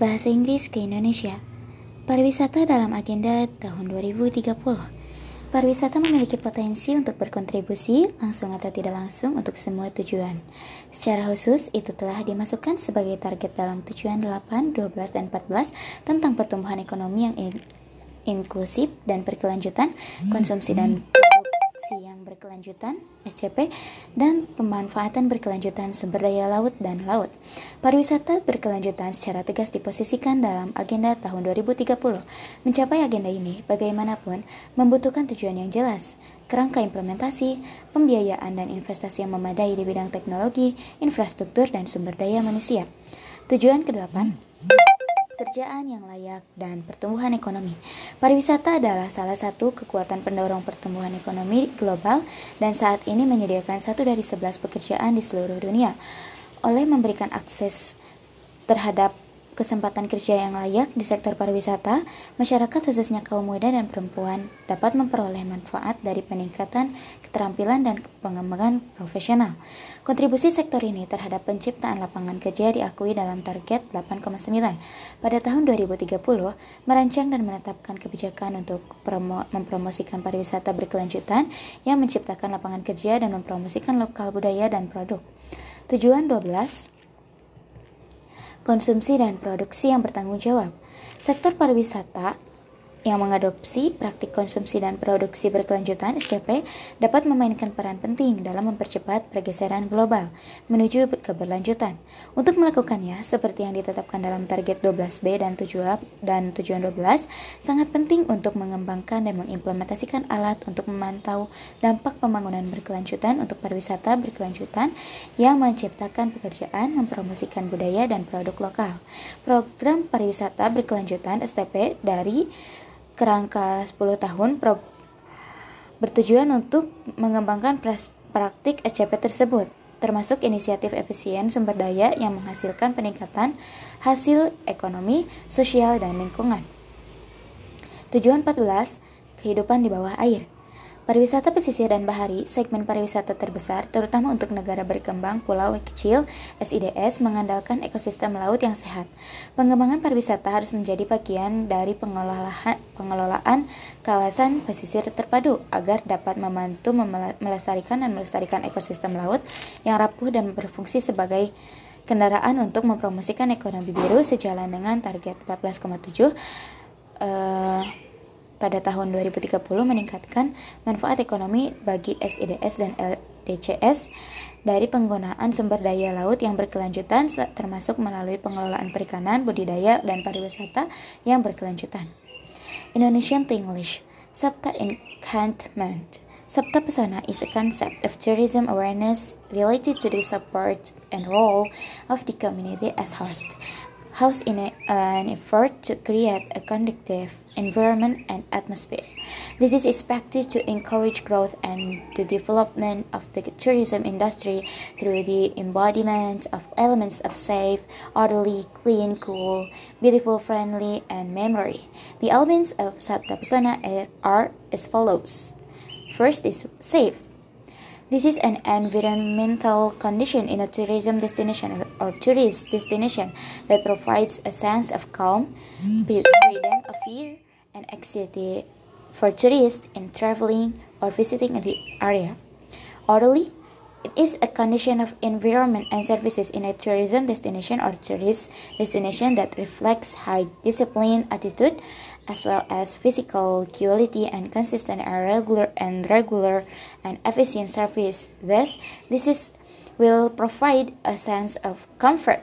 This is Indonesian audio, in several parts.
Bahasa Inggris ke Indonesia. Pariwisata dalam agenda tahun 2030. Pariwisata memiliki potensi untuk berkontribusi langsung atau tidak langsung untuk semua tujuan. Secara khusus, itu telah dimasukkan sebagai target dalam tujuan 8, 12, dan 14 tentang pertumbuhan ekonomi yang in inklusif dan berkelanjutan, konsumsi dan produksi yang berkelanjutan, SCP, dan pemanfaatan berkelanjutan sumber daya laut dan laut. Pariwisata berkelanjutan secara tegas diposisikan dalam agenda tahun 2030. Mencapai agenda ini, bagaimanapun, membutuhkan tujuan yang jelas, kerangka implementasi, pembiayaan dan investasi yang memadai di bidang teknologi, infrastruktur, dan sumber daya manusia. Tujuan ke-8 pekerjaan yang layak, dan pertumbuhan ekonomi. Pariwisata adalah salah satu kekuatan pendorong pertumbuhan ekonomi global dan saat ini menyediakan satu dari sebelas pekerjaan di seluruh dunia. Oleh memberikan akses terhadap kesempatan kerja yang layak di sektor pariwisata, masyarakat khususnya kaum muda dan perempuan dapat memperoleh manfaat dari peningkatan keterampilan dan pengembangan profesional. Kontribusi sektor ini terhadap penciptaan lapangan kerja diakui dalam target 8,9. Pada tahun 2030, merancang dan menetapkan kebijakan untuk promo mempromosikan pariwisata berkelanjutan yang menciptakan lapangan kerja dan mempromosikan lokal budaya dan produk. Tujuan 12 konsumsi dan produksi yang bertanggung jawab. Sektor pariwisata yang mengadopsi praktik konsumsi dan produksi berkelanjutan SCP dapat memainkan peran penting dalam mempercepat pergeseran global menuju keberlanjutan. Untuk melakukannya, seperti yang ditetapkan dalam target 12B dan tujuan dan tujuan 12, sangat penting untuk mengembangkan dan mengimplementasikan alat untuk memantau dampak pembangunan berkelanjutan untuk pariwisata berkelanjutan yang menciptakan pekerjaan, mempromosikan budaya dan produk lokal. Program pariwisata berkelanjutan STP dari kerangka 10 tahun pro bertujuan untuk mengembangkan praktik SCP tersebut, termasuk inisiatif efisien sumber daya yang menghasilkan peningkatan hasil ekonomi, sosial, dan lingkungan. Tujuan 14, kehidupan di bawah air. Pariwisata pesisir dan bahari, segmen pariwisata terbesar, terutama untuk negara berkembang pulau kecil, SIDS, mengandalkan ekosistem laut yang sehat. Pengembangan pariwisata harus menjadi bagian dari pengelolaan, pengelolaan kawasan pesisir terpadu agar dapat membantu melestarikan dan melestarikan ekosistem laut yang rapuh dan berfungsi sebagai kendaraan untuk mempromosikan ekonomi biru sejalan dengan target 14,7 uh, pada tahun 2030 meningkatkan manfaat ekonomi bagi SIDS dan LDCS dari penggunaan sumber daya laut yang berkelanjutan termasuk melalui pengelolaan perikanan, budidaya, dan pariwisata yang berkelanjutan. Indonesian to English Sabta Enchantment Sabta Pesona is a concept of tourism awareness related to the support and role of the community as host, house in a, an effort to create a conducive environment, and atmosphere. This is expected to encourage growth and the development of the tourism industry through the embodiment of elements of safe, orderly, clean, cool, beautiful, friendly, and memory. The elements of Sabta Pesona are as follows. First is safe. This is an environmental condition in a tourism destination or tourist destination that provides a sense of calm, freedom of fear, and anxiety for tourists in traveling or visiting the area. Orderly, it is a condition of environment and services in a tourism destination or tourist destination that reflects high discipline attitude as well as physical quality and consistent and regular and regular and efficient service. Thus, this is will provide a sense of comfort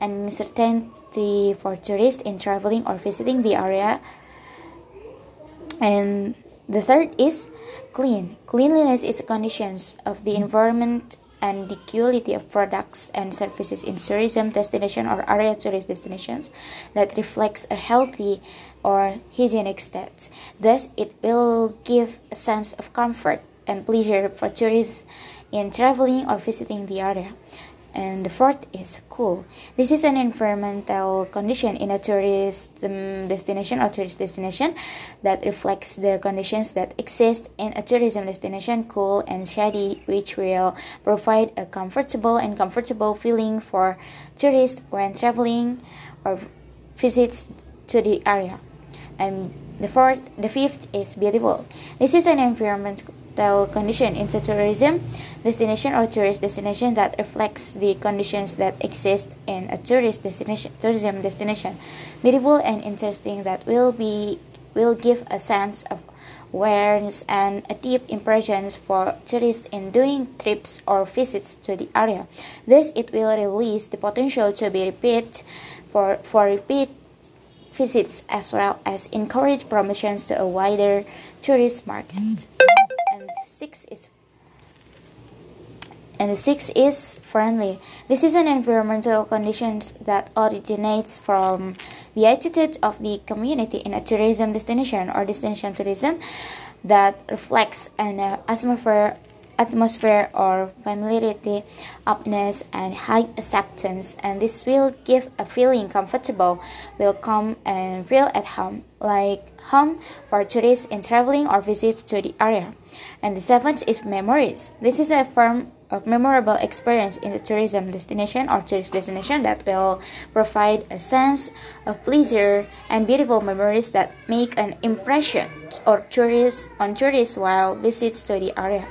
and certainty for tourists in traveling or visiting the area. And the third is clean. Cleanliness is a condition of the environment and the quality of products and services in tourism destination or area tourist destinations that reflects a healthy or hygienic state. Thus, it will give a sense of comfort and pleasure for tourists in traveling or visiting the area. And the fourth is cool. This is an environmental condition in a tourist um, destination or tourist destination that reflects the conditions that exist in a tourism destination, cool and shady, which will provide a comfortable and comfortable feeling for tourists when traveling or visits to the area. And the fourth, the fifth is beautiful. This is an environmental condition in tourism destination or tourist destination that reflects the conditions that exist in a tourist destination tourism destination beautiful and interesting that will be will give a sense of awareness and a deep impressions for tourists in doing trips or visits to the area. Thus, it will release the potential to be repeat for, for repeat visits as well as encourage promotions to a wider tourist market. Mm. And six is and the sixth is friendly. This is an environmental condition that originates from the attitude of the community in a tourism destination or destination tourism that reflects an uh, atmosphere atmosphere or familiarity, openness, and high acceptance, and this will give a feeling comfortable, welcome, and feel at home, like home for tourists in traveling or visits to the area. And the seventh is memories. This is a form of memorable experience in the tourism destination or tourist destination that will provide a sense of pleasure and beautiful memories that make an impression or tourists on tourists while visits to the area.